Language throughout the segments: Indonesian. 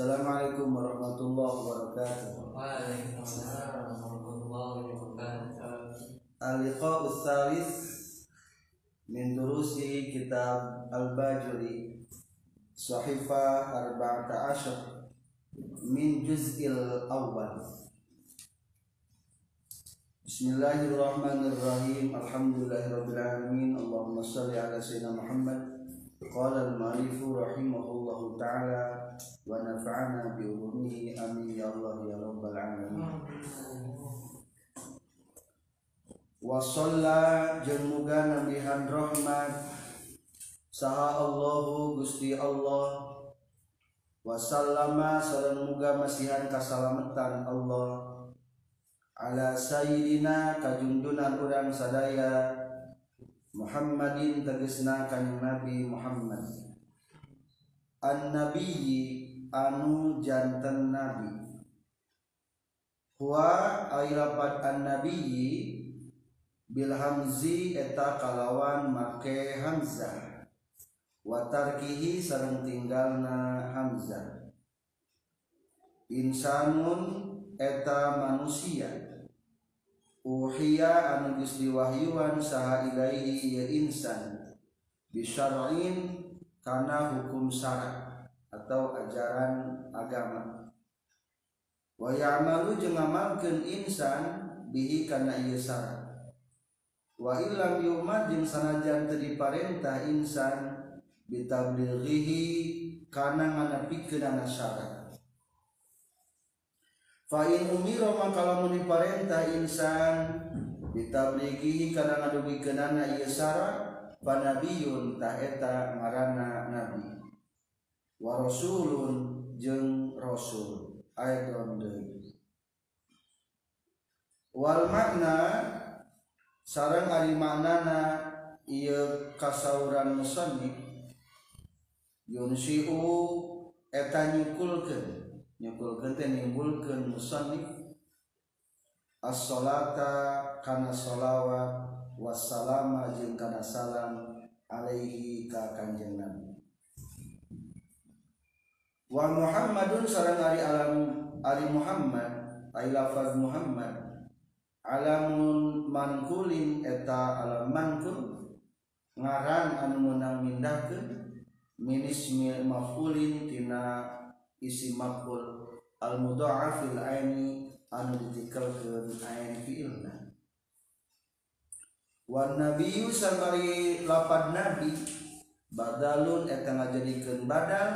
Assalamualaikum warahmatullahi wabarakatuh. Waalaikumsalam warahmatullahi wabarakatuh. Al-liqa'u tsalis min durusi kitab Al-Bajuri Sahifa 14 min juz'il awal. Bismillahirrahmanirrahim. Alhamdulillahirabbil alamin. Allahumma shalli ala sayyidina Muhammad. Qala al-mu'allif rahimahullahu ta'ala wa nafa'ana bi ulumihi amin ya Allah ya rabbal alamin. Wa shalla jeung muga nambihan rahmat. Saha Allahu Gusti Allah. Wa sallama sareng muga masihan kasalamatan Allah. Ala sayyidina kajunjunan urang sadaya Muhammadin tegesna kanjeng Nabi Muhammad. An-nabiyyi anu janten nabi. Huwa aylapat an-nabiyyi bil hamzi eta kalawan make hamzah. Wa tarkihi sareng tinggalna hamzah. Insanun eta manusia uhiya anu geus diwahyuan saha ilaihi ya insan. Bisyar'in kana hukum syarat atau ajaran agama. Wa ya'malu jeung ngamalkeun insan bihi kana ieu syarat. Wa illam yumad jeung sanajan teu diparentah insan bitablighihi kana nganapikeun ana syarat Fa'in umiro makalamun diparentah insan ditabligihi karena ngadugi kenana ieu syarat panabiyun ta'eta marana nabi. Wa rasulun jeung rasul. Ayat deui. Wal makna sareng ari maknana ieu kasauran musannif yunsiu eta nyukulkeun nyukulkeun teh nimbulkeun musannif as-salata kana sholawat wassalama jeung kana salam alaihi ka kanjeng Nabi. Wa Muhammadun sareng ari alam ari Muhammad ai lafaz Muhammad alamun mankulin eta alam mankul ngaran anu meunang mindahkeun min maf'ulin tina isi maf'ul al mudha'af fil aini anu ditikelkeun ain fi'ilna wan nabiyyu sabari lapad nabi badalun eta ngajadikeun badal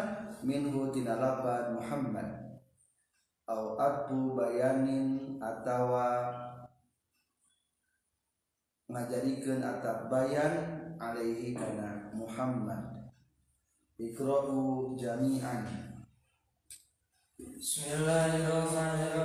minhu tina lapad Muhammad. Au atu bayanin atawa ngajadikeun atap bayan alaihi kana Muhammad. Ikra'u jami'an Bismillahirrahmanirrahim.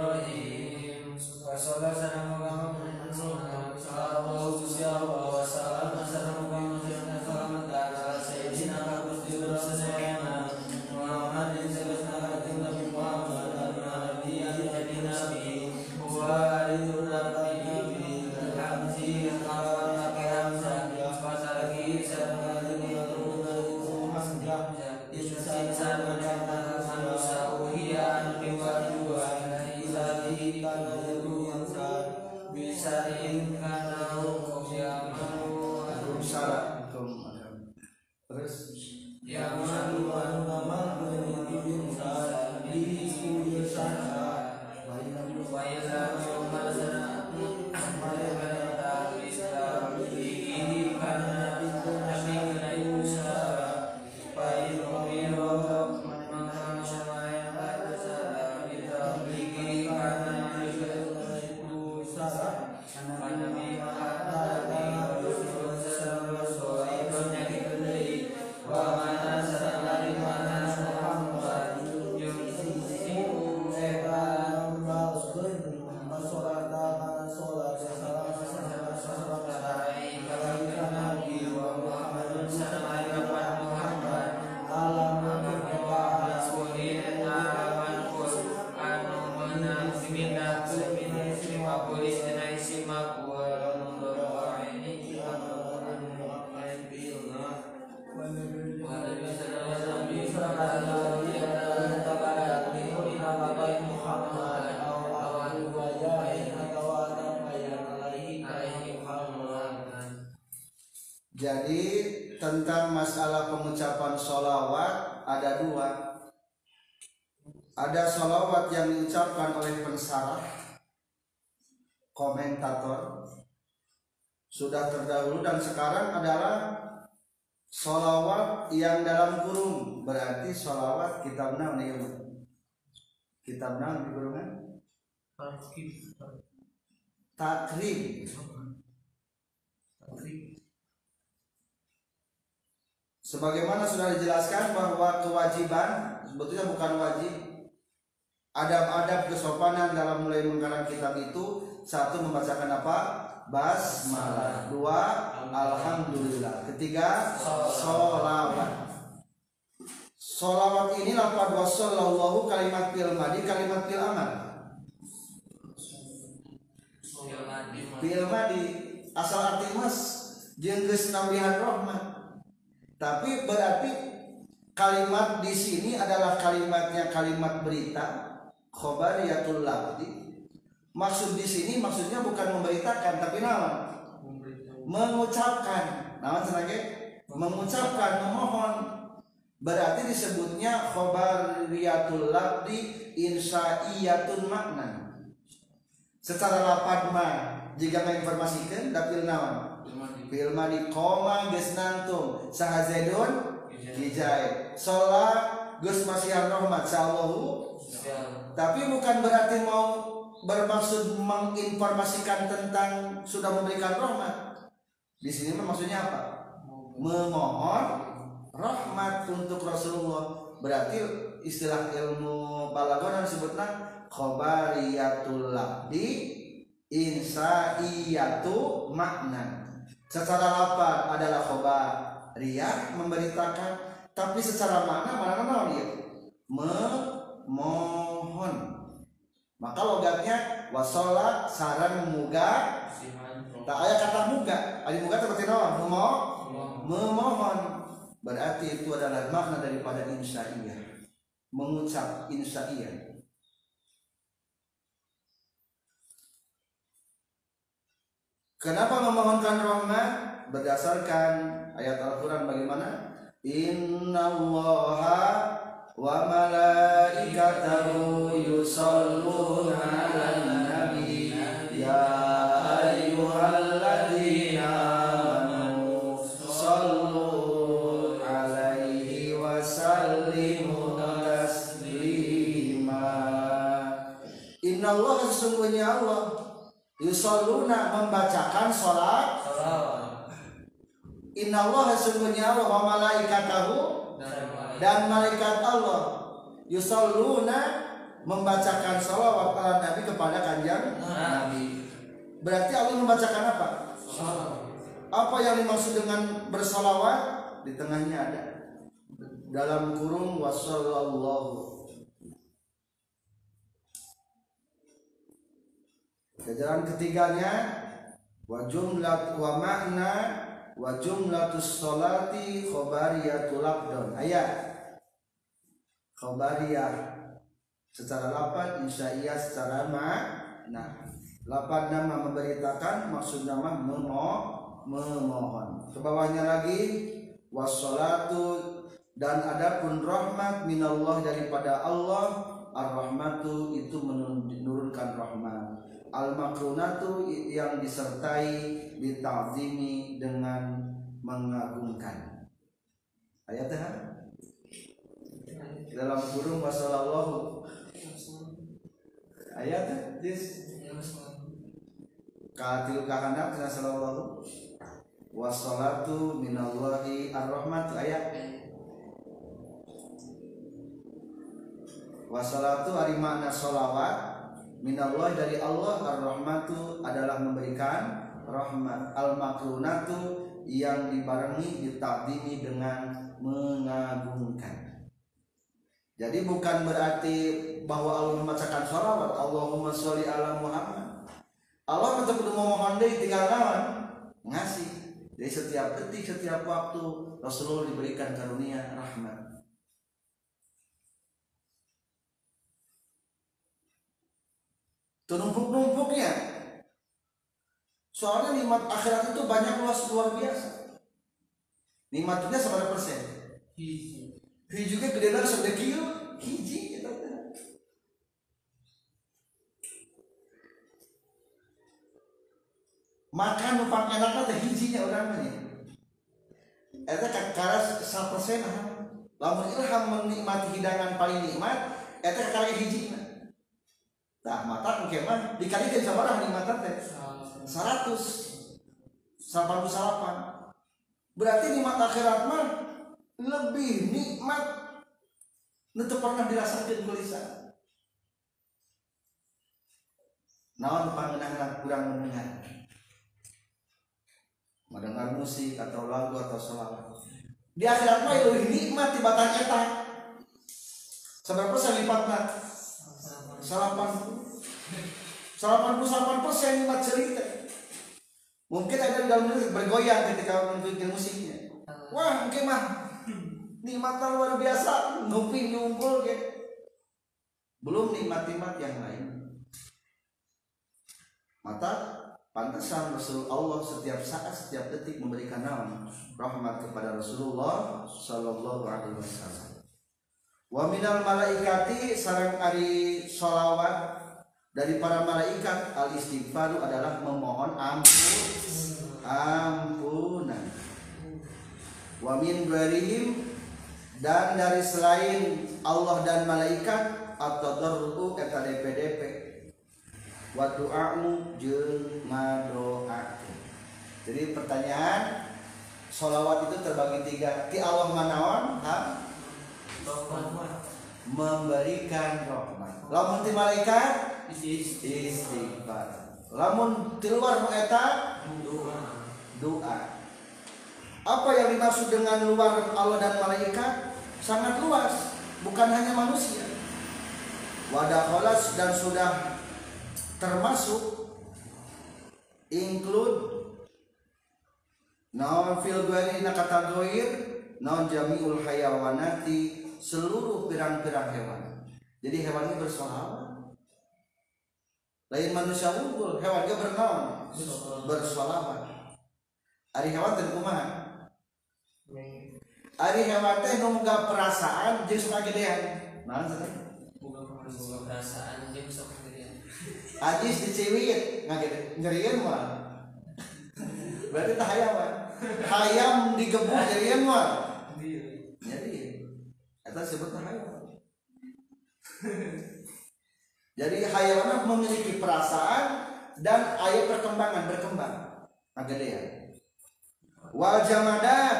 Jadi tentang masalah pengucapan sholawat ada dua. Ada sholawat yang diucapkan oleh pensarah, komentator, sudah terdahulu dan sekarang adalah sholawat yang dalam kurung. Berarti sholawat kitab naon nih kitab naon di kurungan. Takrib sebagaimana sudah dijelaskan bahwa kewajiban sebetulnya bukan wajib adab-adab kesopanan dalam mulai mengarang kitab itu satu membacakan apa? Basmalah. Dua alhamdulillah. Ketiga sholawat. Sholawat ini lafaz wasallallahu kalimat fil madi kalimat fil amal. Fil madi. Asal arti mas jeung geus nambihan rahmat tapi berarti kalimat di sini adalah kalimatnya kalimat berita khobariyatul labdi. Maksud di sini maksudnya bukan memberitakan tapi nama mengucapkan. Nama sebagai mengucapkan memohon. Berarti disebutnya khobariyatul labdi insya'iyatun makna. Secara lapad mah jika menginformasikan dapil naon Filma di koma geus nantum saha Zaidun hijai. Sholat gus masihan rahmat sallahu tapi bukan berarti mau bermaksud menginformasikan tentang sudah memberikan rahmat. Di sini maksudnya apa? Memohon rahmat untuk Rasulullah. Berarti istilah ilmu balaghah disebutnya khobariyatul labdi insaiyatu makna secara lapar adalah khobar? Riak memberitakan tapi secara makna mana mana dia memohon. Maka logatnya wasolat saran muga. Tak ada kata muga. Ada muga seperti nama memohon memohon. Berarti itu adalah makna daripada insya'iyah mengucap insya'iyah Kenapa memohonkan rahmat? Berdasarkan ayat Al-Quran bagaimana? Inna allaha wa malaikatahu yusalluna ala nabi Ya ayyuhalladzina amanu alaihi wa sallimu taslima Inna Allah sesungguhnya Allah Yusalluna membacakan sholat. Inna Allah sesungguhnya Allah wa malaikatahu dan malaikat Allah. Yusalluna membacakan sholawat ala Nabi kepada kanjeng Nabi. Berarti Allah membacakan apa? Apa yang dimaksud dengan bersalawat? Di tengahnya ada. Dalam kurung wasallallahu Jajaran ketiganya wa jumlat wa makna wa jumlatus sholati khobariyatul abdon. Ayat. Khobariyah. Secara lapan insya'iyah secara makna. Lapan nama memberitakan maksud nama memo memohon. Ke bawahnya lagi wassalatu dan adapun rahmat minallah daripada Allah ar-rahmatu itu menurunkan rahmat al-makrunatu yang disertai ditazimi dengan mengagungkan. Ayatnya dalam kurung wasallallahu. Ayat dis katil kahandap sana sallallahu wassalatu minallahi ar-rahmat. Ayat. Wassalatu ari makna sholawat minallah dari Allah ar-rahmatu adalah memberikan rahmat. Al-makrunatu yang dibarengi ditakdimi dengan mengagungkan. Jadi bukan berarti bahwa Allah membacakan sholawat. Allahumma sholli ala Muhammad. Allah tetap memohon deh tinggal lawan ngasih jadi setiap detik setiap waktu Rasulullah diberikan karunia rahmat Tunumpuk-numpuknya. Soalnya nikmat akhirat itu banyak luas luar biasa. nikmatnya seberapa persen hiji hiji juga gede sok kieu hiji teh makan numpang enak teh hijinya urang mah nya eta kakara 100% ah. lamun ilham menikmati hidangan paling nikmat eta kakara hijina tah mata engke mah dikalikan sabaraha nikmatna teh. 100 88 berarti nikmat akhirat mah lebih nikmat itu pernah dirasakan kulisan naon pangenangan kurang mendengar? Mendengar musik atau lagu atau selawat. Di akhirat mah lebih nikmat di batang eta. Seberapa persen lipatna salapan salapan puluh salapan persen nikmat cerita mungkin ada dalam musik bergoyang ketika mendengar musiknya. Wah mungkin mah. Nikmatnya luar biasa. Ngopi nyumpul ke. Belum nikmat-nikmat yang lain. Mata pantesan Rasul Allah setiap saat setiap detik memberikan naon rahmat kepada Rasulullah Shallallahu Alaihi Wasallam wa minal malaikati sarang ari solawat dari para malaikat al istighfaru adalah memohon ampun. Ampunan wa min ghairihim dan dari selain Allah dan malaikat atau darru kata DPDP wa du'amu jeung ngadoa jadi pertanyaan solawat itu terbagi tiga. Ti Allah manawan memberikan rahmat. Lamun ti malaikat istighfar. Lamun di luar nu eta doa. apa yang dimaksud dengan luar Allah dan malaikat? Sangat luas bukan hanya manusia. Wadah kholas dan sudah termasuk include naon fil ghairina kategori naon jamiul hayawanati seluruh pirang-pirang hewan. Jadi hewan ini bersolawat lain manusia unggul hewan dia bernaon bersolawat ari hewan teh kumaha? Ari hewan teh nu boga perasaan jeung suka gedean naon cenah bukan bukan perasaan jeung sok gedean Ajis diciwit ngerian mah berarti tak hayam hayam digebuk ngerian mah jadi itu disebut hayam jadi hayawan memiliki perasaan dan ayat perkembangan berkembang. Agedean wal jamadat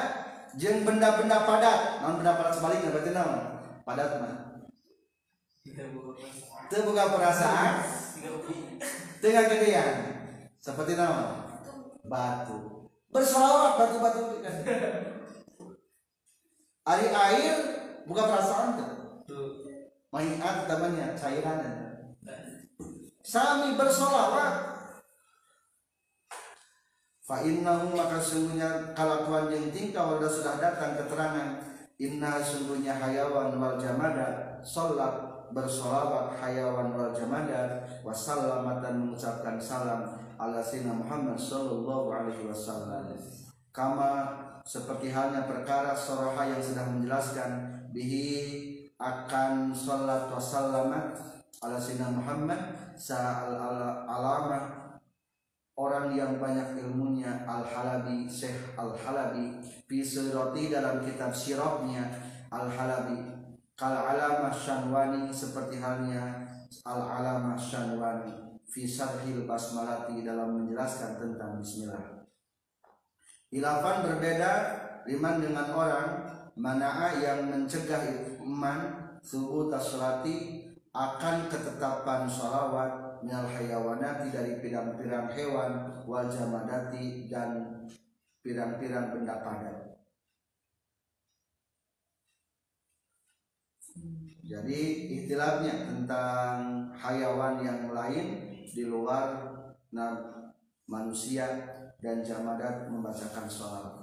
jeung benda-benda padat. Non benda padat sebaliknya? Berarti naon? Padat mah. Kita bukan perasaan. Teu gedean seperti nama batu. Bersolawat batu-batu. Ari air buka perasaan tuh. Mainan temannya cairan sami bersolawat. Fa innahu maka sungguhnya kalakuan yang tingkah wala sudah datang keterangan inna sungguhnya hayawan wal jamada. Sholat bersolawat hayawan wal jamada. Wasallamat dan mengucapkan salam ala sayyidina Muhammad sallallahu alaihi wasallam. Kama seperti halnya perkara soroha yang sudah menjelaskan bihi akan salat wasallamat ala sayyidina Muhammad sa'al alamah. Orang yang banyak ilmunya Al-Halabi Syekh Al-Halabi fi sirati dalam kitab sirahnya Al-Halabi. Kal alamah Syanwani seperti halnya Al-Alamah Syanwani fi sarhil basmalati dalam menjelaskan tentang bismillah. Ilafan berbeda liman dengan orang mana'a yang mencegah iman subuh tasolati akan ketetapan sholawat minal hayawanati dari pirang-pirang hewan wal jamadati dan pirang-pirang benda padat. Jadi istilahnya tentang hayawan yang lain di luar nah, manusia dan jamadat membacakan sholawat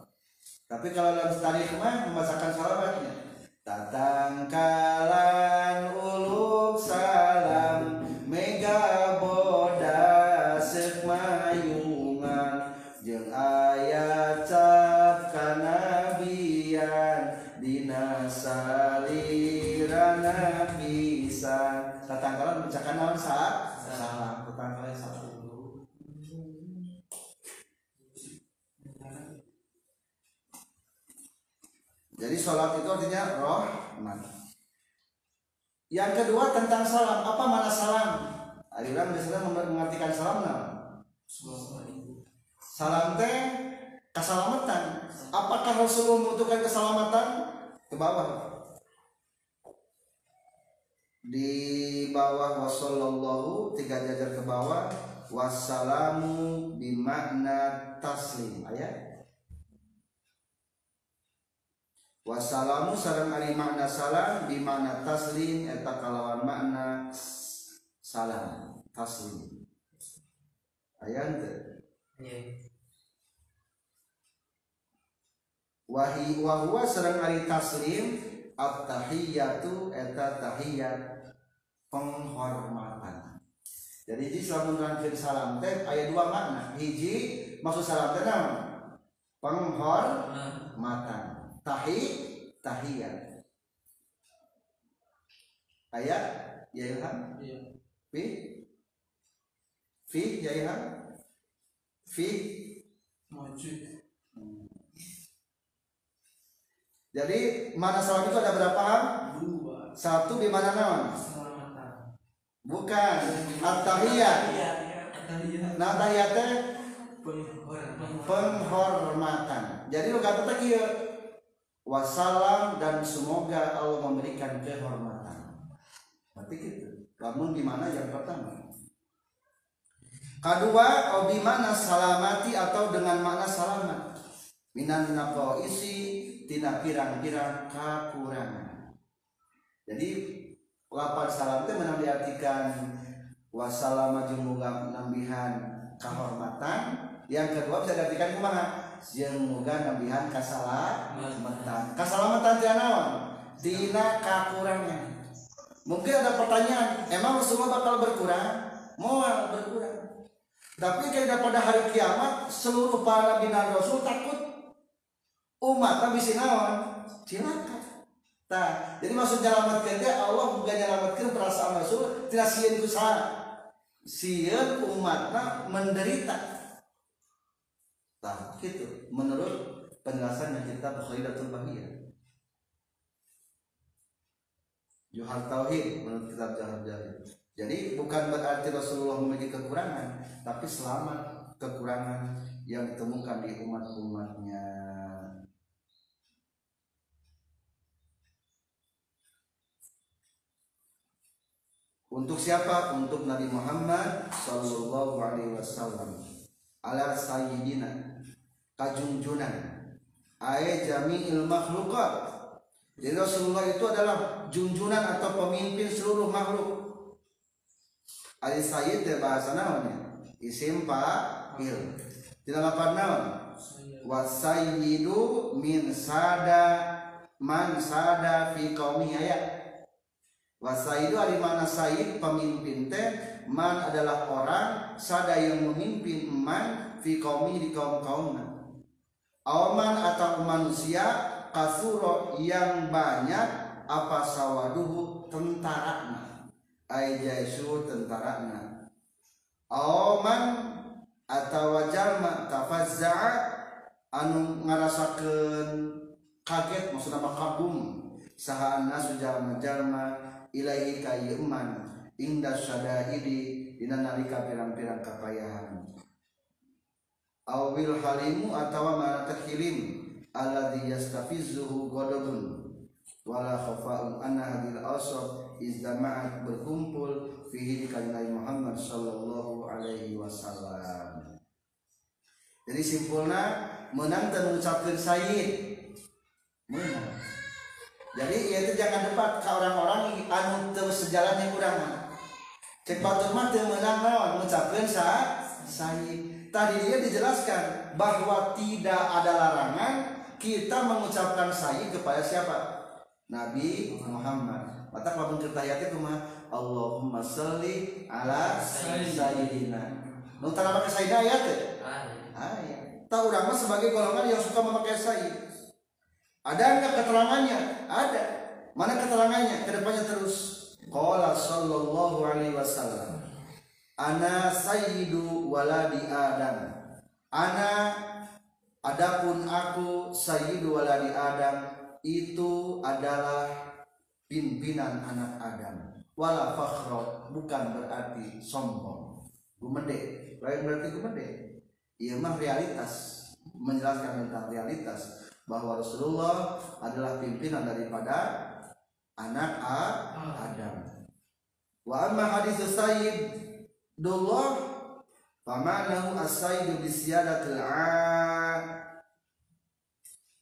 tapi kalau dalam setari mah membacakan salawatnya tatang kalan uluk salam mega boda sekmayungan. Jeng ayat cap kanabian dina bisa. tatang kalan membacakan salam. Salam. Tatang kalan satu jadi sholat itu artinya rahmat. Yang kedua tentang salam. Apa mana salam? Aliran biasanya mengartikan salam nah salam teh keselamatan. Apakah Rasulullah membutuhkan keselamatan? Ke bawah. Di bawah wasallallahu tiga jajar ke bawah wassalamu bimakna taslim. Ayat wassalamu sarang ari makna salam bimakna taslim eta kalawan makna salam taslim. Ayat Iya. wahi wahwa sareng ari taslim at-tahiyatu eta tahiyat penghormatan. Jadi hiji selamun nerangkeun salam teh aya dua makna. Hiji maksud salam teh penghormatan tahi tahiyat ayat ya ilham? Iya. fi? Fi ya ilham? Fi? Maju. jadi mana salam itu ada berapa ham? Dua. satu di mana naon? Bukan. At-tahiyat Iya. Tahiyat. nah tahiyat teh Penghormatan. jadi lu kata teh kieu wassalam dan semoga Allah memberikan kehormatan. Berarti gitu. Namun di mana yang pertama? Kedua oh di mana salamati atau dengan makna salamat? Minan isi tina pirang-pirang kekurangan. Jadi lapan salam itu menang diartikan wassalam jeung muga nambihan kehormatan. Yang kedua bisa diartikan jeung muga nambihan kasalamatan kasalamatan tina naon tina kakurangan mungkin ada pertanyaan emang semua bakal berkurang? Moal berkurang. Tapi kayak pada hari kiamat seluruh para dan rasul takut. Umat bisa naon? Cilaka Nah, jadi maksud nyelamatkan dia Allah bukan nyelamatkan perasaan Rasul. Tidak sieun ku saha. Sieun umatna menderita. Gitu menurut penjelasan yang kita Bukhaidatul Bahiyah. Johar Tauhid menurut kitab Johar Tauhid. Jadi bukan berarti Rasulullah memiliki kekurangan, tapi selamat kekurangan yang ditemukan di umat-umatnya. Untuk siapa? Untuk Nabi Muhammad Sallallahu Alaihi Wasallam. Ala Sayyidina kajungjunan. Ayat jami'il makhlukat. Jadi Rasulullah itu adalah junjunan atau pemimpin seluruh makhluk. Ali Sayyid ya bahasa namanya. Isim fa'il. Tidak apa naon? Wasayyidu min sada man sada fi qaumi ayat Wasaidu ari mana said pemimpin teh man adalah orang sada yang memimpin man fi qaumi di kaum kaumna. Auman atau manusia kasuro yang banyak apa sawaduhu tentarana. Aijaisu tentarana. Auman atau jalma tafazza'a anu ngarasakeun kaget maksudna mah kagum saha annasu jalma-jalma ilaihi kayyuman inda sadaidi dina nalika pirang-pirang kapayahan. Awil halimu atawa mana takhilim alladhi yastafizuhu ghadabun. Wala khafa'un anna hadil asr izdama'at berkumpul fihi di Muhammad sallallahu alaihi wasallam. Jadi simpulnya menang dan mengucapkan sayyid menang. Jadi ya itu jangan debat. Ke orang-orang anu terus sejalan yang kurang cek batur mah teu meunang naon mengucapkan sa sayyid tadi dia dijelaskan bahwa tidak ada larangan kita mengucapkan sayyid kepada siapa Nabi Muhammad mata kalau kita ayatnya kumaha Allahumma sholli ala sayyidina nu tara make sayyid ayat teh ayat tahu orang mah sebagai golongan yang suka memakai sayyid ada enggak keterangannya? Ada. Mana keterangannya? Ke depannya terus. qala sallallahu alaihi wasallam ana sayyidu waladi adam. Ana adapun aku sayyidu waladi adam itu adalah pimpinan anak Adam. Wala fakhro bukan berarti sombong. Gumede lain berarti gumede iya mah realitas. Menjelaskan tentang realitas bahwa Rasulullah adalah pimpinan daripada anak Adam. Wa amma hadis sayyid dullah famanahu as-sayyidu bisyadatil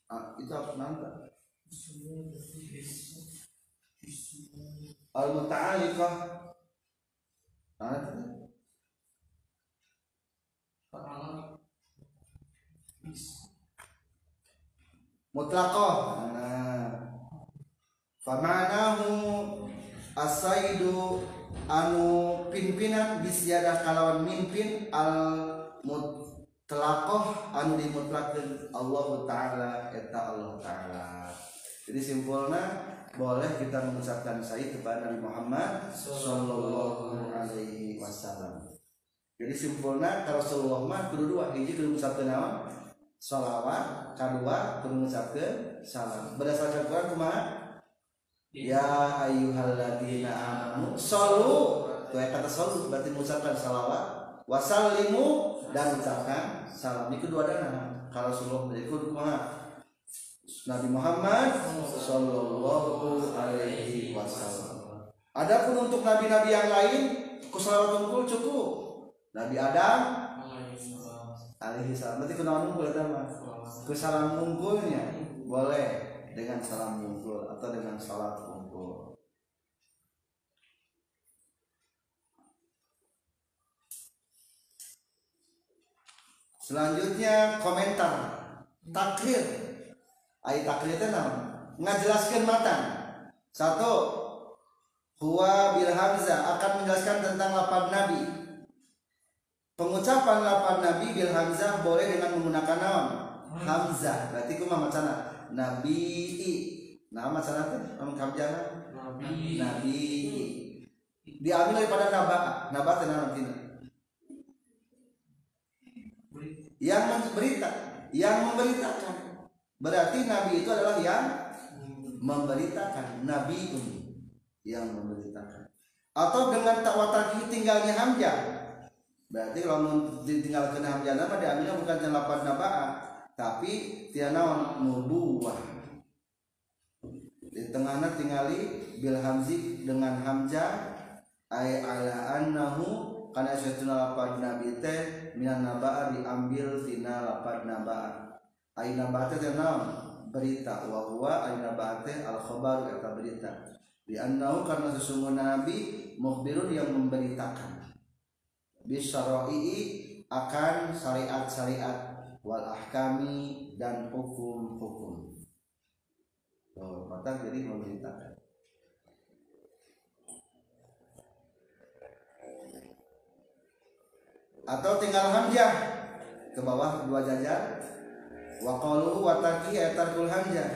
Ah, itu apa nanti al-muta'alliqah. Nah, itu. mutlaqah. Nah. Famanahu asaidu anu pimpinan bisyadah kalawan mimpin al mutlaqah anu dimutlakeun Allah taala eta Allah taala. Jadi simpulnya boleh kita mengucapkan sayyid kepada Nabi Muhammad sallallahu alaihi wasallam. Jadi simpulnya kalau Rasulullah mah kudu dua hiji kudu mengucapkan naon? Salawat kedua kudu mengucapkan salam. Berdasarkan Quran kumaha ya ayyuhalladzina amanu sallu tuh ya kata sallu berarti mengucapkan salawat. Wasallimu dan ucapkan salam. Ini kedua dana. Kalau Rasulullah menjadi kudu Nabi Muhammad sallallahu alaihi wasallam. Adapun untuk nabi-nabi yang lain kusalawat unggul cukup. Nabi Adam alaihi salam berarti kenal unggul ada mah kesalam unggulnya boleh dengan salam unggul atau dengan salat unggul selanjutnya komentar. Takrir. Ayat takrir itu naon ngajelaskan matang. Satu huwa bil hamzah akan menjelaskan tentang lapan nabi. Pengucapan lapan nabi bil hamzah boleh dengan menggunakan naon hamzah. Berarti kumaha macana nabi nama macana teh nama hamzah Nabi. Nabi diambil daripada naba naba naon tina yang memberita yang memberitakan. Berarti nabi itu adalah yang memberitakan. Nabi yang memberitakan. Atau dengan tawatarki tinggalnya hamzah. Berarti kalau ditinggalkan hamzah nama diambilnya bukan jelapan nabaa tapi tiana nubuwah di tengahnya tingali bil hamzi dengan hamzah ay ala annahu karena saytuna lapad nabi teh minan nabaa diambil tina lapad nabaa. Ay nabaa teh naon? Berita. Wa huwa ay nabaa teh al khabar eta berita. Di annahu karena sesungguhnya nabi mukhbirun yang memberitakan. Bisyara'i akan syariat-syariat wal ahkami dan hukum-hukum. Maka jadi memberitakan. Atau tinggal hamzah ke bawah dua jajar wa qaluhu wa taqi atarkul hamzah.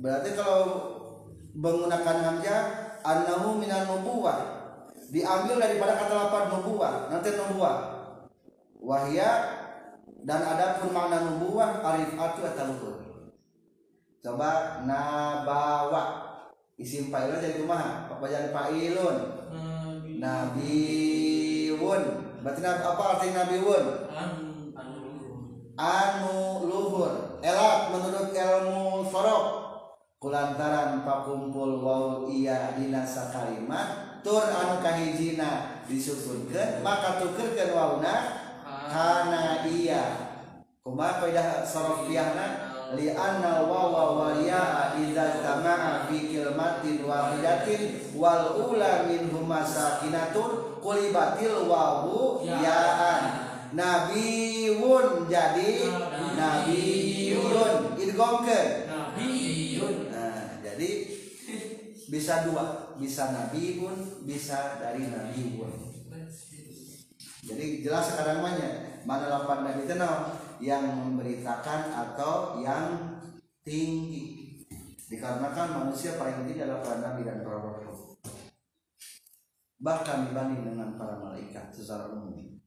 Berarti kalau menggunakan hamzah annahu minan nubuwah diambil daripada kata lapan nubuwah nanti nubuwah wahya dan ada pun makna nubuwah arifatu atau luhur coba nabawa. Isim fa'ilnya jadi kumaha bayan fa'ilun Nabi. Nabiun berarti apa arti nabiun Anu luhur. Elak menurut ilmu sorok. Kulantaran pakumpul wau iya dina sakalimat tur anu kahijina disusunkeun maka tukerkeun wauna kana iya. Kumaha kaidah sorofiyahna li anna wawa wal ya idza tama'a fi kalimatin wahidatin wal ula minhuma sakinatun kulibatil wawu yaan. Nabiun jadi nabiun idgomkeun Nabiun Nah, jadi bisa dua, bisa nabiun, bisa dari nabiun. Jadi jelas sekarang namanya. Mana lapan nabi itu yang memberitakan atau yang tinggi. Dikarenakan manusia paling tinggi adalah para nabi dan para rasul. bahkan dibanding dengan para malaikat secara umum.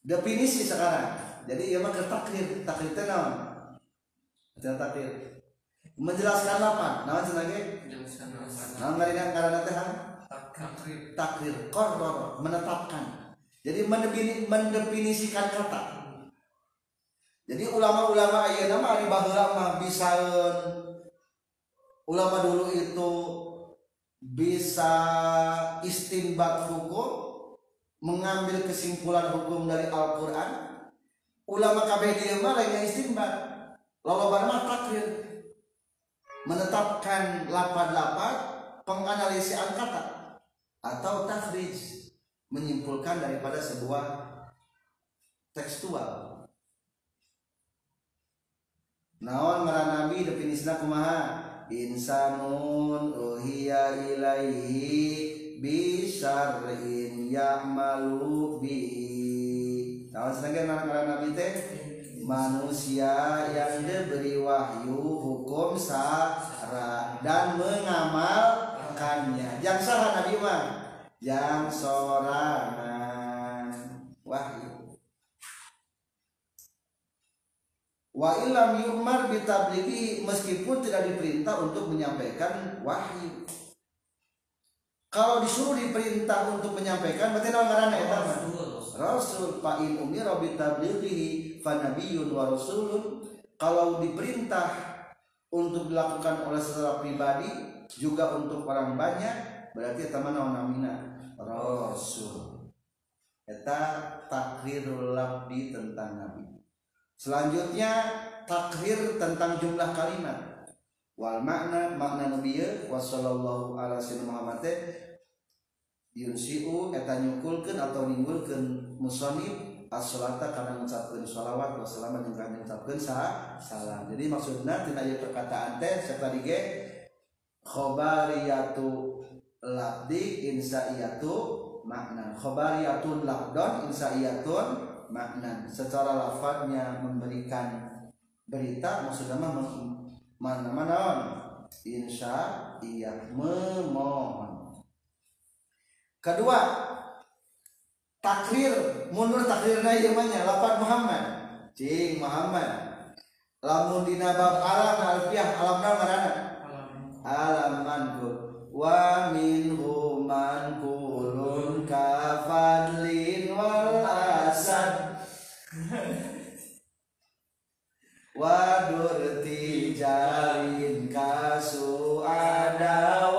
Definisi sekarang. Jadi ya mah takdir takdir teh naon takdir menjelaskan apa? Naon ge Jelaskan alasan. naon ngaringan karena teh Takdir koror menetapkan. Jadi mendefini- mendefinisikan kata. Jadi ulama-ulama ayeuna nama ari baheula bisaeun ulama dulu itu bisa istinbat hukum mengambil kesimpulan hukum dari Al-Qur'an. Ulama kabeh dieu mah lain istinbat loloban mah takdir menetapkan lapan-lapan penganalisian kata atau takhrij menyimpulkan daripada sebuah tekstual. Naon ngaran nabi definisina kumaha? Insanun uhiya ilaihi bisyarrin ya'malu bihi naon sedangkan ngaran nabi teh? Manusia yang diberi wahyu hukum sara dan mengamalkannya yang salah nabi mah yang sorangan. Wahyu wa ilam yu'mar bitablighi meskipun tidak diperintah untuk menyampaikan wahyu. Kalau disuruh diperintah untuk menyampaikan berarti naon ngaranna eta mah Rasul fa in umira bitablighi fa nabiyyun wa rasulun. Kalau diperintah untuk dilakukan oleh secara pribadi juga untuk orang banyak berarti naon namina rasul. Eta takrirul labdi tentang nabi. Selanjutnya takrir tentang jumlah kalimat. Wal makna makna nabiya wa sallallahu ala sayyidina Muhammad yunsiu eta nyukulkeun atau nimbulkeun musannif as-salata kana ngucapkeun shalawat wa salaman ngucapkeun sa salam jadi maksudna tina perkataan teh saperti ge khobariyatu labdi insaiyatu makna khobariyatun labdon insaiyatun makna secara lafadznya memberikan berita maksudnya mah mana mana? Insya iya memohon. Kedua takrir. Mundur takrirna ieu mah nya lafaz Muhammad. Cing Muhammad. Lamun dina bab alam alfiah alamna ngaranna alam mankur wa minhu man kulun kafadlin wal asad wadurti jalin kasu ada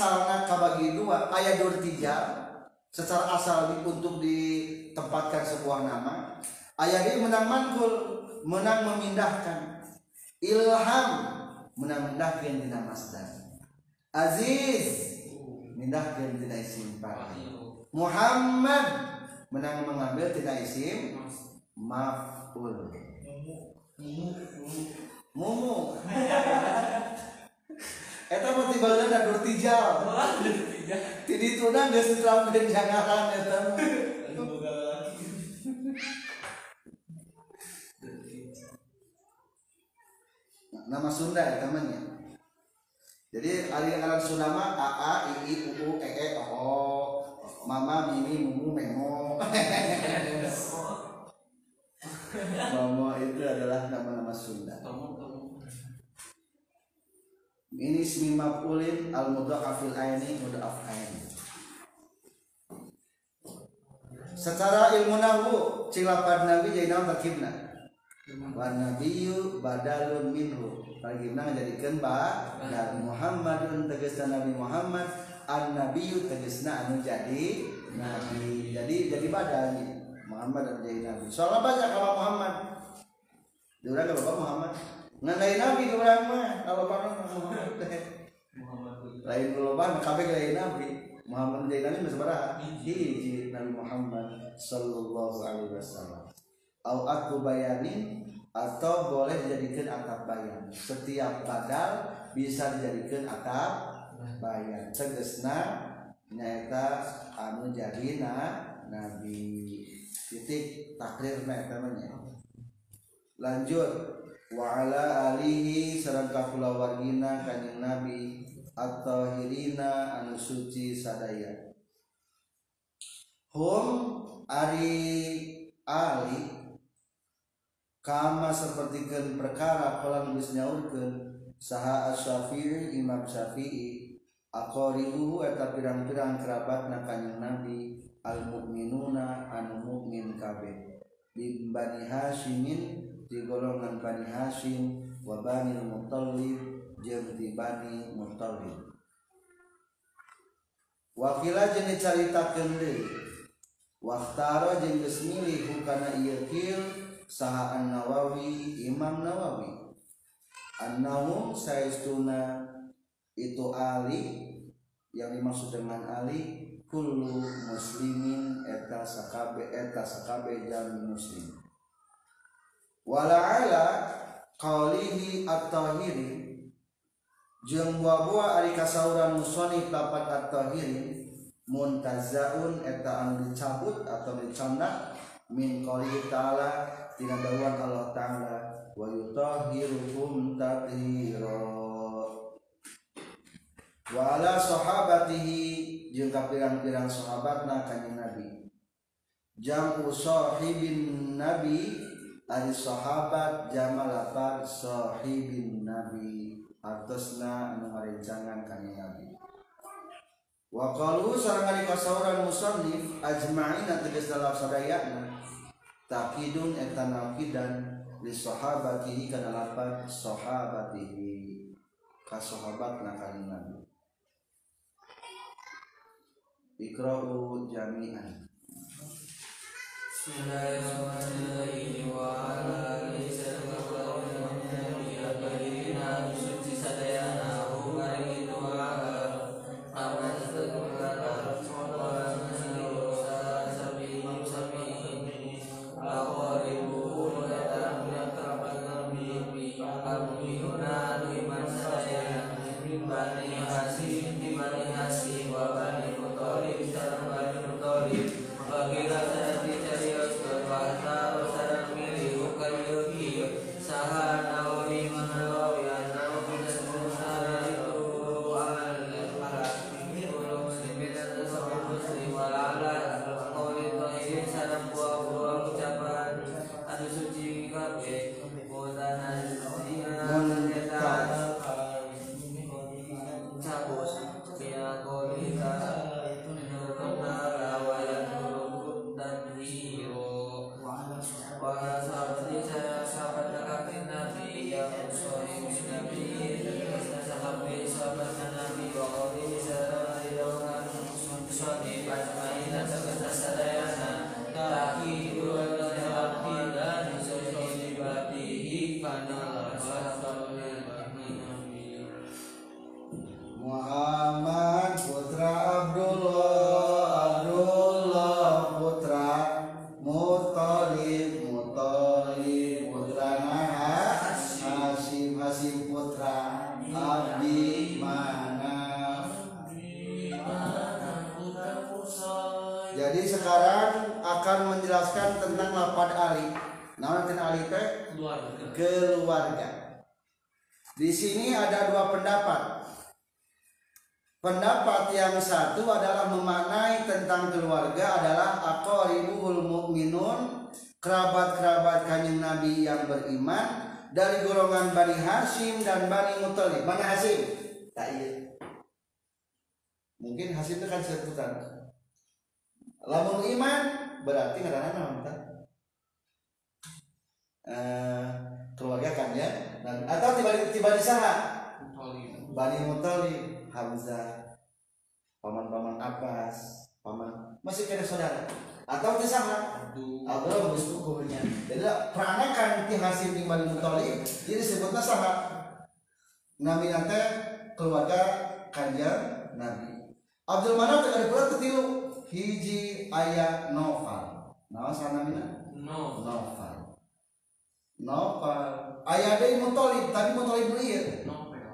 asalnya kabagi dua ayat durtijal secara asal untuk ditempatkan sebuah nama ayat ini menang mankul menang memindahkan. Ilham menang mindahkan dina masdar aziz mindahkan dina isim fa'il Muhammad menang mengambil tina isim maf'ul. Mumu eta mah tibalna da durtijal ti dituna geus ditelakeun jangaran eta mah. Nama Sunda ya temannya jadi ari aran Sunda mah a a i i u u e e o o. Mama mimi mumu memo. Momo itu adalah nama-nama Sunda ini ismi maf'ulin al mudha'afil aini mudha'af aini. Secara ilmu nahwu cilapad nabi jadi nama terkibna wa nabiyyu badalun minhu. Tarkibna ngajadikeun ba dan Muhammadun tegasna Nabi Muhammad. An nabiyyu tegasna anu jadi nabi. Jadi jadi badal Muhammad anu jadi nabi. Soalnya banyak kalau Muhammad. Diurang Bapak Muhammad Nganai nabi diurang mah kalau Bapak Muhammad. Lain geloban kabeh lain nabi. Muhammad jadi nabi berapa hiji Nabi Muhammad sallallahu alaihi wasallam. Au aku bayanin atau boleh dijadikan atap bayan. Setiap badal bisa dijadikan atap bayan. Tegesna nyaeta anu jadi na nabi. Titik takrir namanya lanjut waala Alihi serangkakulawargina Kanjeng Nabi atau Hirina anu Suci sadaya. Hum Ari Ali kama sepertikan perkara kolam geus nyaurkeun saha Asy-Syafi'i Imam Syafi'i aqaribuhu eta pirang-pirang kerabatna Kanjeng Nabi al mukminuna anu mukmin kabeh. Bin Bani Hasyimin di golongan bani hashim wa bani muttalib jeung di bani muttalib wakila jeung dicaritakeun deui. Waktaro jeung geus milih hukana ieu kieu saha an-nawawi imam nawawi. Annahum saistuna itu ali yang dimaksud dengan ali kullu muslimin eta sakabe eta sakabe jami muslim wala ala qaulihi at-tahiri jeung buah-buah ari kasauran musonif lapat at-tahiri muntazaun eta anu dicabut atau dicandak min qouli ta'ala tina dawuhan Allah taala wa yutahhirukum tathira. Wa ala sahabatihi jeung ka pirang-pirang sahabatna kanjeng Nabi. Jamu sahibin Nabi ari sahabat jamalapan sahibin Nabi. Artosna anu ngarencangan kanjeng Nabi. Wa qalu sareng ari kasauran musannif ajma'ina tegas dalam sadayana takidun eta nakidan li sahabatihi kana lapan sahabatihi ka sahabatna kanjeng Nabi. Ikra'u jami'an Bismillahirrahmanirrahim wa ala alihi sallallahu lapad Ali. Nama Ali teh keluarga. Di sini ada dua pendapat. Pendapat yang satu adalah memaknai tentang keluarga adalah aqribul mukminun, kerabat-kerabat kanjeng Nabi yang beriman dari golongan Bani Hashim dan Bani Muthalib. Bani Hashim. Tak iya. Mungkin Hashim itu kan sebutan. Lamun iman berarti ngaranna naon Eh, keluarga kan ya. Dan atau tiba tiba di saha? Bani Muthalib, Hamzah, paman-paman Abbas, paman masih kena saudara. Atau di saha? Abdullah bin Sukuhnya. Jadi peranakan ti Hasim di Bani Muthalib, jadi sebutnya saha? Nami nate keluarga kanjeng Nabi. Abdul Manaf teh ada pula ketilu hiji ayat novel. Nah, sana mina No. Novel. Novel. Ayat dari Muthalib, tapi Muthalib beliau. Novel.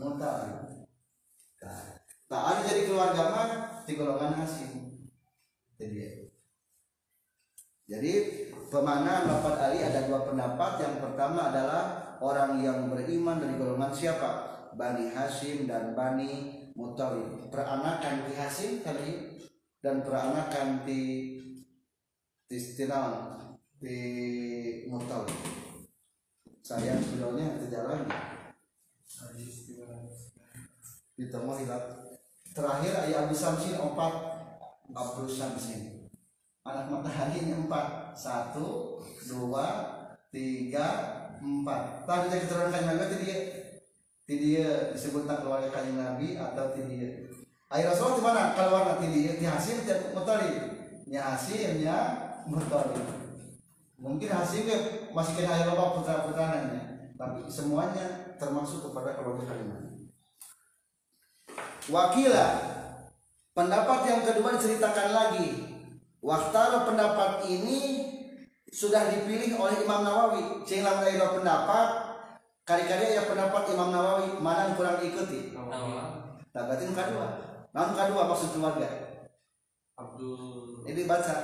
Muthalib. Tak ada jadi keluarga mah di golongan Hasim. Itu dia. Jadi pemaknaan lafaz Ali ada dua pendapat. Yang pertama adalah orang yang beriman dari golongan siapa? Bani Hashim dan Bani Muthalib. Peranakan di Hashim kali dan peranakan di di di Muthalib. Sayang beliaunya tidak lagi. Ditemu hilang. Terakhir ayah Abu Samsin empat Abdul Samsin. Anak matahari ini empat satu dua tiga empat. Tadi kita keterangan nabi tadi dia ti dia disebut tak keluarga kanjeng Nabi atau ti dia. Ayah Rasulullah di mana keluar nanti dia di hasil tidak mutali. Ya hasilnya mutali. Mungkin hasilnya masih kena ayah bapak putra putranya, tapi semuanya termasuk kepada keluarga kanjeng Nabi. Wakila pendapat yang kedua diceritakan lagi Waktara pendapat ini sudah dipilih oleh Imam Nawawi. Sehingga ada pendapat kali-kali ya pendapat Imam Nawawi mana yang kurang diikuti. Nama Nah, berarti yang kedua. Nah, yang kedua maksud keluarga. Abdul Ini baca.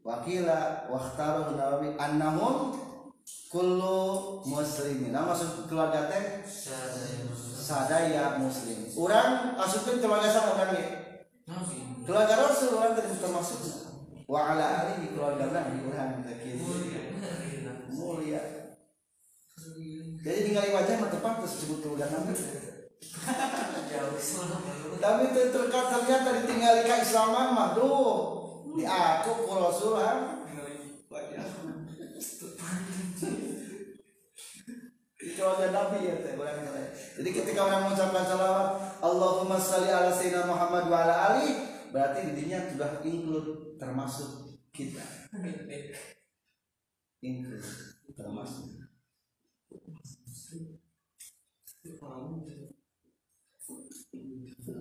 Wakila waktara Nawawi annahum kullu muslimin. Nah, maksud keluarga teh? Sadaya muslim. Orang masukkan keluarga sama orangnya. keluarga Rasul orang tadi termasuk wa ala alihi keluarga Nabi orang zakir mulia. Jadi tinggal wajah mah tepat terus disebut keluarga Nabi tapi itu terkat ternyata ditinggal ke Islaman mah duh di aku ku Rasul ah. itu ya kata. Jadi ketika orang mengucapkan salawat Allahumma salli ala sayyidina Muhammad wa ala ali berarti dirinya sudah include termasuk kita. Include termasuk.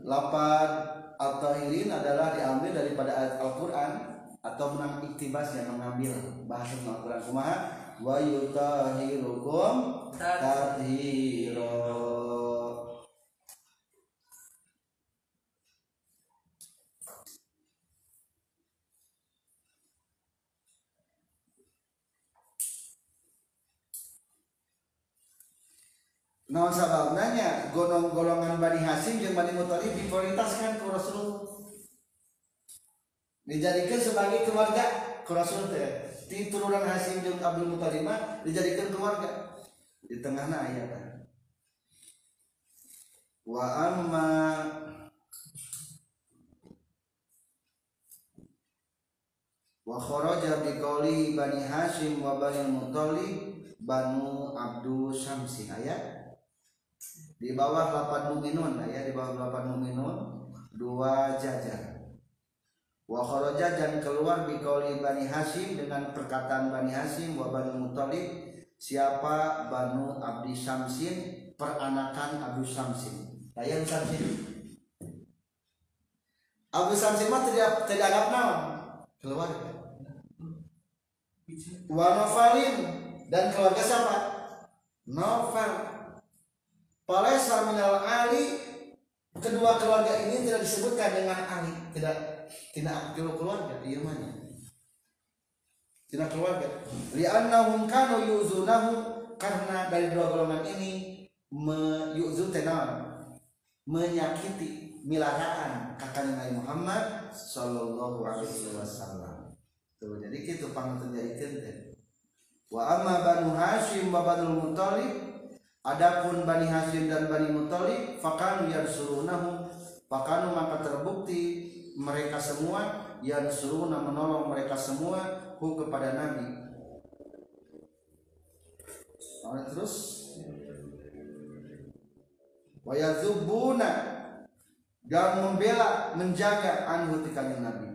Lapan al-tahirin adalah diambil daripada ayat Al-Quran atau menang iktibas yang mengambil bahasa Al-Quran. Kumaha? Wa yutahirukum tathiro Nah, sababnanya golong golongan Bani Hasim dan Bani Muthalib diprioritaskan ke Rasulullah. Dijadikan sebagai keluarga ke Rasul teh. Di turunan Hasim dan Abdul Muthalib mah dijadikan keluarga. Di tengahna ayat. Wa amma wa kharaja bi qawli Bani Hasim wa Bani Muthalib Banu Abdul Syamsi ayat di bawah 8 muminun ya di bawah 8 muminun dua jajar. Wa kharaja dan keluar bi qauli Bani Hasim dengan perkataan Bani Hasim wa Bani Muthalib siapa Banu Abdi Syamsin peranakan Abu Syamsin? Ayat Syamsin. Abu Syamsin mah tidak tidak anggap naon keluar. Wa Nofalin dan keluarga siapa? Nofal Palesa minal Ali kedua keluarga ini tidak disebutkan dengan Ali. Tidak tidak keluarga dia mana tidak keluarga. Li'annahum kanu yuzunahu karena dari dua golongan ini meyuzu tenan menyakiti milaraan kakak Nabi Muhammad sallallahu alaihi wasallam. Tuh jadi gitu pang terjadi wa amma banu Hashim wa banu Muthalib Adapun Bani Hashim dan Bani Muthalib fakanu yansurunahu fakanu maka terbukti mereka semua yansuruna menolong mereka semua hu kepada Nabi. Nah, terus wayazubuna dan membela menjaga anhu tikanya Nabi.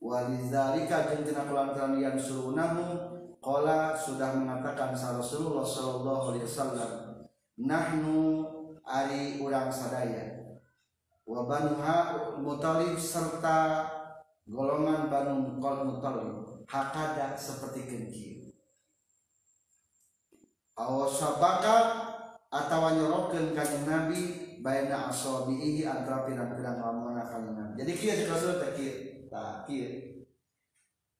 Walizalika jeung tina kulantaran yansurunahu Qala sudah mengatakan Rasulullah sallallahu alaihi wasallam nahnu ari urang sadaya wa banu mutalib serta golongan banu qal mutalib hakada seperti kenki aw sabaka atawa nyorokeun kanjeng Nabi baina asabihi antara pirang-pirang lamungan kanjeng Nabi jadi kieu Rasul teh kieu tah kieu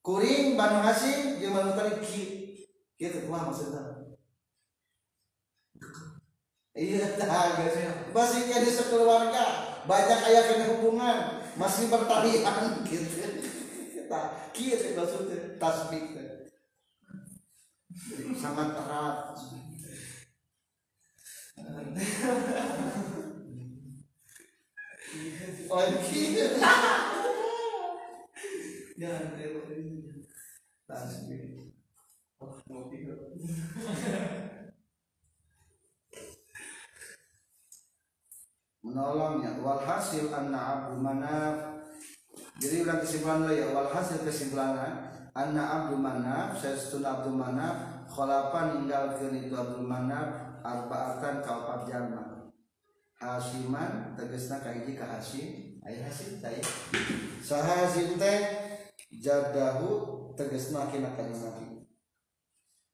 kuring Banu Hasim jeung Banu Talib kieu kieu kumaha maksudna iya tah geus masih jadi sekeluarga banyak aya kena hubungan masih bertalian gitu. Tah kieu teh maksudna tasbih. Sangat erat. Oh, gitu. Jangan ini. Oh, mau menolongnya walhasil anna abdu manaf. Jadi ulang kesimpulan lah ya. Walhasil kesimpulannya anna abdu manaf saya abdu manaf. Kholafa ninggalkan itu abdu manaf. Arba'atan kaupat jalma hasiman tegesna kaiji ka hasim. Aya hasim teh saha teh jadahu tegesna kina kana nabi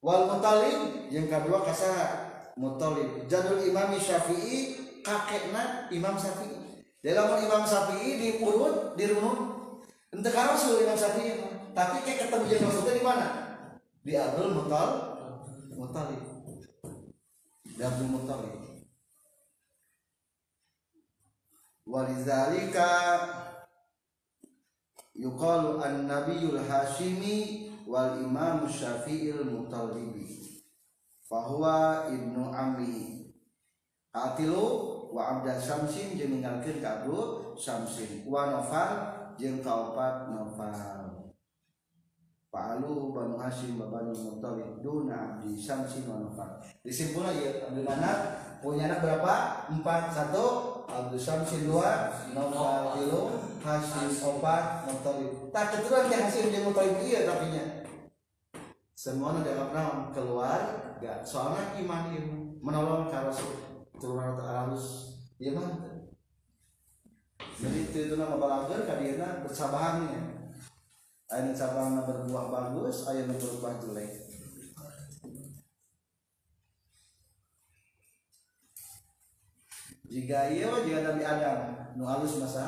wal mutalib yang kedua kasaha mutalib jadul imam syafi'i kakekna Imam Syafi'i. Dalam Imam Syafi'i di urut, di runut, ente rasul Imam Syafi'i, tapi kayak ketemu jeung maksudnya di mana? Di Abdul Mutal, Mutalib. Di Abdul Mutalib. Walizalika yuqalu an-nabiyul hashimi wal imam syafi'il mutalibi. Fahuwa ibnu amri. Atilu wa abda samsin jeung ninggalkeun ka abdu samsin wa nofal jeung kaopat nofal. Palu Banu Hashim Banu Muttalib Duna Abdi Samsin wa Nofal. Disimpulkan ya Abdul Manaf punya anak berapa? Empat Satu Abdul Samsin Dua Nofal Tilu Hashim Opat Muttalib Tak keturunan yang Hashim jeung Muttalib iya tapi nya. Semua dalam naon? Keluar gak. Soalnya iman ilmu menolong ke Rasul turunan halus iya mah. Jadi itu itu nama balager kadina bersabahannya ayat sabana berbuah bagus ayat berbuah jelek jika iya mah jika Nabi Adam nu halus masa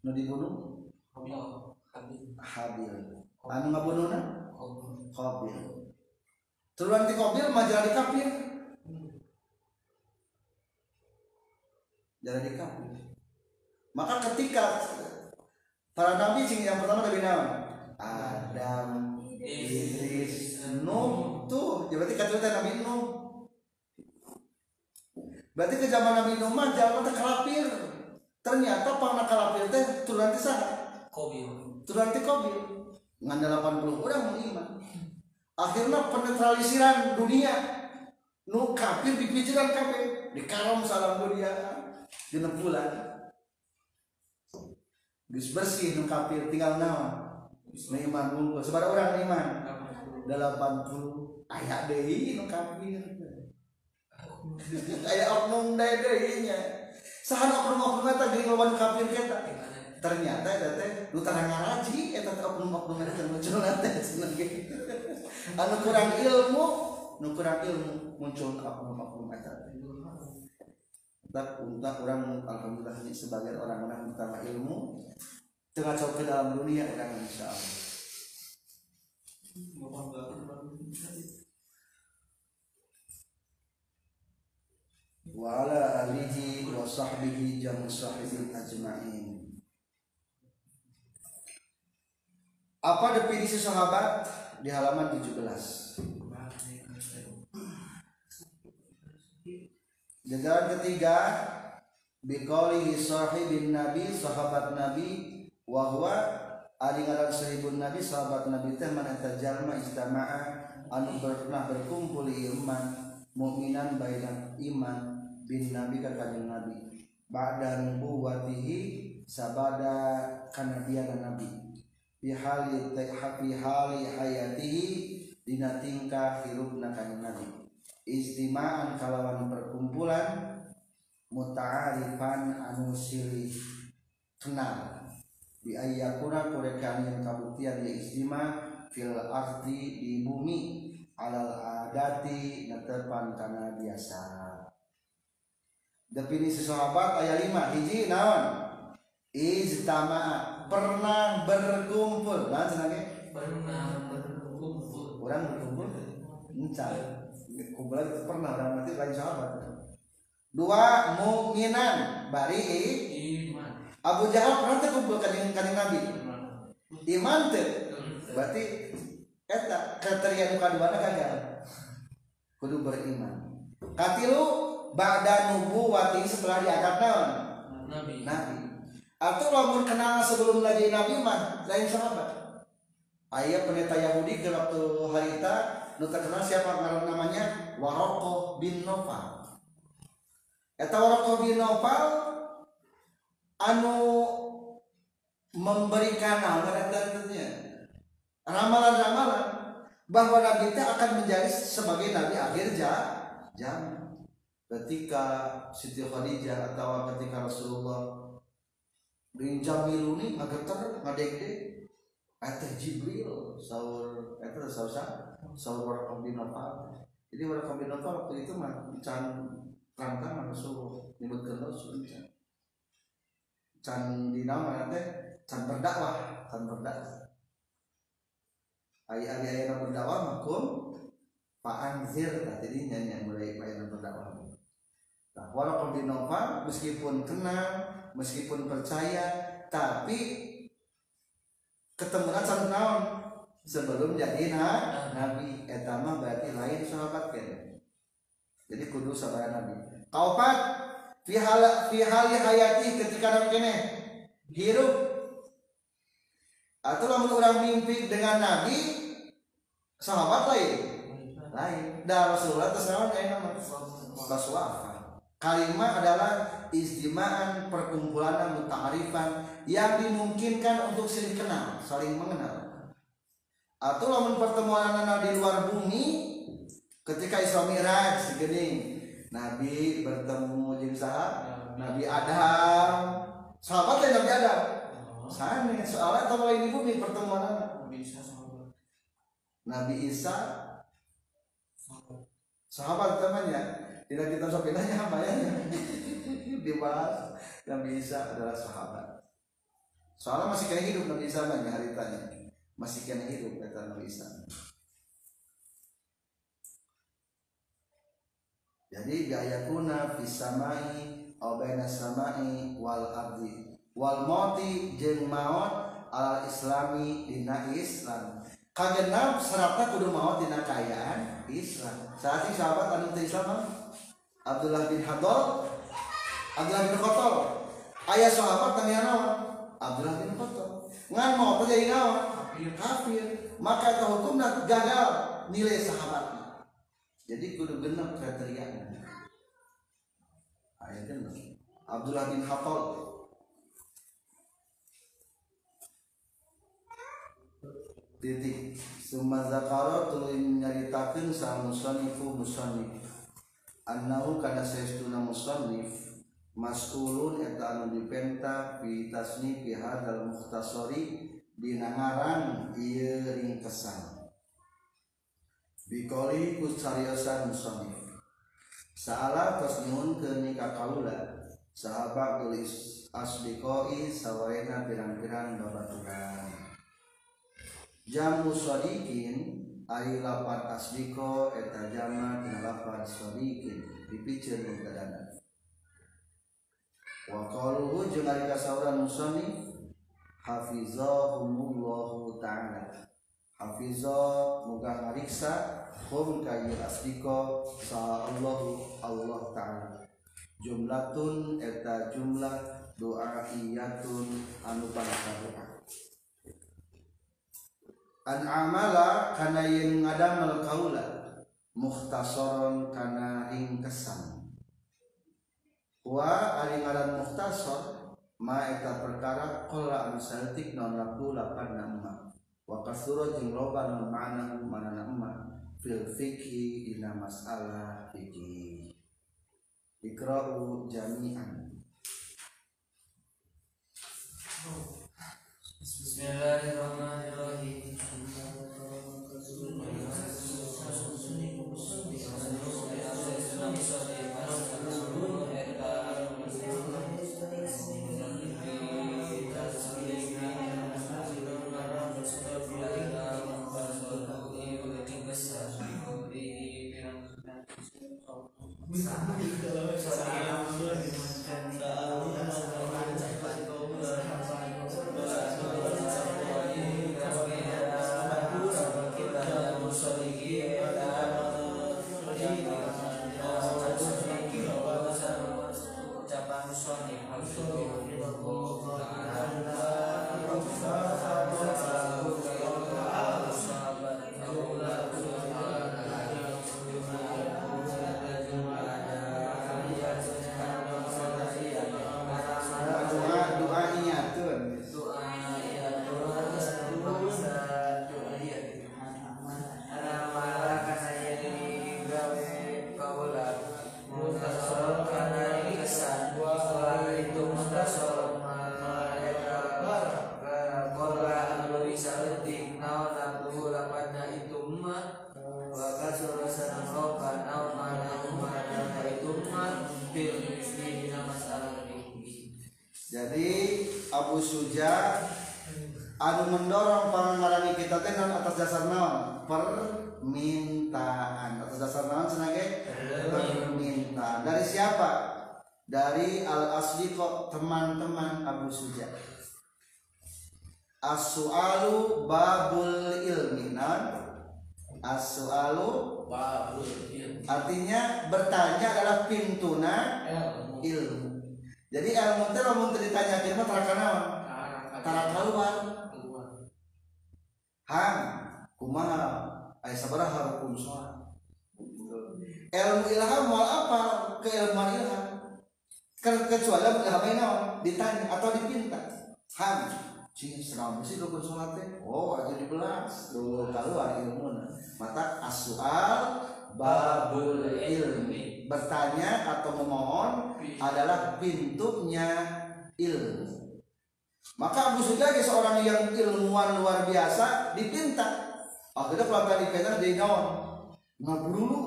nu dibunuh? Habil. Habil. Anu ngabunuhna. Qabil. Turunan ti Qabil mah jadi kafir. Jadi kafir. Maka ketika para nabi sing yang pertama Nabi Nabi Adam Idris Nuh tuh. Ya berarti kata Nabi Nuh berarti ke zaman Nabi Nuh mah zaman teh kalapir. Ternyata pangna kalapir teh turunan ti saha Kobil. turunan ti Qabil ngan 80 orang mau iman akhirnya penetralisiran dunia. Nu kafir dipikiran kafir di karom salam dunia. Genep bulan. Gus bersih nu kafir tinggal naon? Nu iman bungkus sebar orang iman 80 aya deui nu kafir aya oknum deui deui nya sahan oknum-oknum eta geuning lawan kafir kita ternyata eta teh nu tara ngaraji eta teh oknum-oknum eta muncul teh cenah ge. Anu kurang ilmu nu kurang ilmu muncul oknum-oknum eta tak untuk orang alhamdulillah sebagai orang-orang pertama ilmu tengah coba dalam dunia orang insya Allah wa ala alihi wa sahbihi jam sahibin ajma'in. Apa definisi sahabat? Di halaman 17 jajaran ketiga biqaulihi sahibin nabi sahabat nabi wa huwa ari ngaran sahibun nabi sahabat nabi teh mana jalma istama'a anu pernah berkumpul iman mukminan baina iman bin nabi ka kanjeng nabi. Ba'da nubuwatihi sabada kanabian nabi. Fi hali fi hali hayatihi dina tingkah hirupna kanjeng nabi. Istima'an kalawan perkumpulan muta'arifan anu silih kenal. Bi ayyakuna kurekan yang kabuktian ya istima fil arti di bumi alal adati netepan kana biasa definisi sahabat ayat 5 hiji naon? Ijtama pernah berkumpul. Nah senangnya? Pernah berkumpul. Orang berkumpul? Encal kumpulan itu pernah. Dalam arti lain sahabat. Dua mukminan bari iman. Abu Jahal pernah terkumpul kaning kaning Nabi? Iman. Tuh. Berarti eta kriteria nu kadua gagal kudu beriman. Katilu ba'da nubuwati setelah diangkat naon Nabi. nabi. Atau lamun kenal sebelum lagi nabi mah lain sahabat. Ayah pendeta Yahudi ke waktu harita nu terkenal siapa ngaran namanya? Waroko bin Nopal eta Waroko bin Nopal anu memberikan naon tentunya ramalan-ramalan bahwa Nabi itu akan menjadi sebagai Nabi akhir zaman ketika Siti Khadijah atau ketika Rasulullah di Jamiluni ngageter ngadegde Eta Jibril sahur eta sahur sa sahur Warqam bin jadi Warqam bin waktu itu mah can rangkang Rasul nyebutkeun Rasul can. Can di nama teh can berdakwah can berdakwah. Ayah ayah berdakwah makum Pak Anzir nah, jadi nyanyi yang mulai ayah berdakwah nah Warqam bin Nawfal meskipun kenal meskipun percaya tapi ketemuan sama naon sebelum jadi na, nabi. Etama berarti lain sahabat kan jadi kudu sabar nabi. Kaopat fi hal fi hali hayati ketika nabi kene hirup. Atau lamun orang mimpi dengan nabi sahabat lain. Lain. Dah rasulullah terus kayak nama. Rasulullah Kalimat adalah istima'an perkumpulan muta'arifan yang dimungkinkan untuk saling kenal, saling mengenal. Atau lamun pertemuan anak di luar bumi ketika Isra Mi'raj segini Nabi bertemu jeung? Nabi Adam. Sahabat ya Nabi Adam. Sana soalnya tahu lain di bumi pertemuan anak. Nabi Isa sahabat temannya tidak kita sampai nanya apa ya. Dibahas Nabi Isa adalah sahabat. Soalnya masih kena hidup Nabi Isa banyak hari tanya masih kena hidup kata Nabi Isa jadi gaya kuna fisamai obena samai wal ardi wal moti jeng maut al islami dina Islam. Kagenap syaratnya kudu maut dina kayaan Islam. Saat ini sahabat anu Islam? Abdullah bin Hadol Abdullah bin Khotol ayah sahabat tanya naon Abdullah bin Khotol ngan mau jadi naon Kafir. kafir. Maka itu hukumna gagal nilai sahabatnya. Jadi kudu genep kriteria ayat genep. Abdullah bin Khattab. Titik. Summa zakara tuluy nyaritakeun sa musannifu musannif annahu kana saestuna musannif mas'ulun eta anu dipenta fi tasnifi hadzal mukhtasari dina ngaran ieu ringkesan. Bikoli kusariosan musannif Saala tos ke nikah kaula sahabat tulis asdiqoi sawaena pirang-pirang babaturan jamu sodikin ari lapan asdiko eta jama tina lapan sodikin dipicen mutadana wa qaluhu jeung ari kasauran musannif hafizahumullahu ta'ala. Hafiza muga ngariksa hum kayu asdiko sa Allahu Allah ta'ala. Jumlatun eta jumlah doa iyatun anu pangkaruan an amala kana yang ngadamel kaula. Mukhtasaron kana ringkesan wa ari ngaran mukhtasar ma eta perkara qala anu saltik non laku lapan nama. Wa kasura jeung loba non ma'na manana emma fil fikhi dina masalah fikih ikra'u jami'an. Bismillahirrahmanirrahim. Anu mendorong pengarani kita teh naon atas dasar naon? Permintaan. Atas dasar naon senage permintaan. Dari siapa? Dari al asdiqo teman-teman Abu Suja. As-su'alu babul ilmi naon? As-su'alu Babul ilmi. artinya bertanya adalah pintuna Ilmu. ilmu. Jadi ilmu teh lamun teu ditanyakeun mah tara kanaon tara keluar Keluar. Hang kumaha? Aya sabaraha rukun sholat ilmu ilham moal apa? Ke- kecuali ilmu ilham ini naon ditanya atau dipinta. Hang cing senaon sih rukun sholat teh? Oh aja dibelas tuh keluar ilmu mata asual babul ilmi. Bertanya atau memohon adalah pintunya ilmu maka Abu ge seorang yang ilmuwan luar biasa dipinta. Akhirnya kalau tadi pinta di naon ngaburu dulu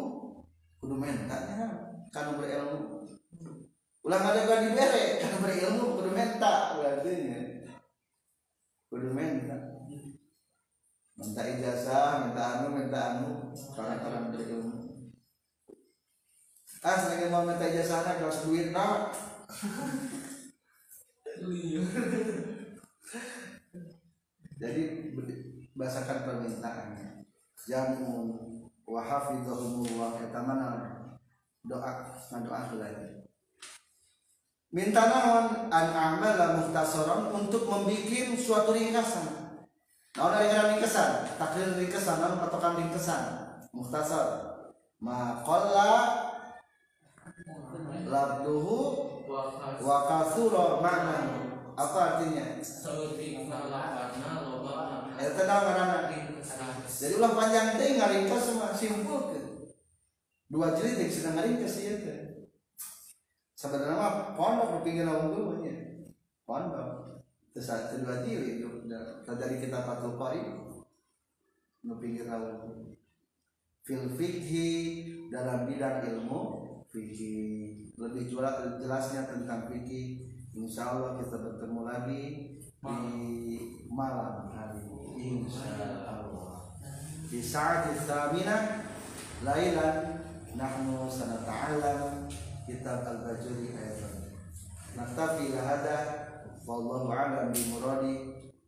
kudu mentanya kan berilmu ulang ada gak dibere kan berilmu kudu menta berarti nya kudu menta minta ijazah minta anu minta anu karena orang berilmu ah sebagai mau minta ijazah kelas duit nah jadi bahasakan permintaannya jamu wa hafizahumullah eta mana doa ngadoa lagi. Minta naon an amala muhtasaran untuk membuat suatu ringkasan. Naon dari ringkasan? Takdir ringkasan naon patokan ringkasan? Muhtasar. Ma qalla labduhu. Wa kasura makna apa artinya? Eta naon ngaranna jadi ulah panjang teh ngaringkas semua simpul dua jilid yang sedang ngaringkas ieu teh sebenarnya mah pondok pinggir laut dulu nya pondok terus dua jilid da- dari kita patul qari di pinggir laut. Fil fikhi dalam bidang ilmu fikih lebih jelas jelasnya tentang fikih insya Allah kita bertemu lagi di malam hari ini. Insya Allah. Di saat tsaminah lailan nahnu sanata'allam. Kitab al-bajuri ayatan naktafi lahada wallahu a'lam bi muradi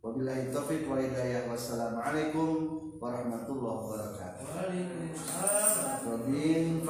wabillahi taufiq wa hidayah. Wassalamualaikum warahmatullahi wabarakatuh. Waalaikumsalam. Rabbin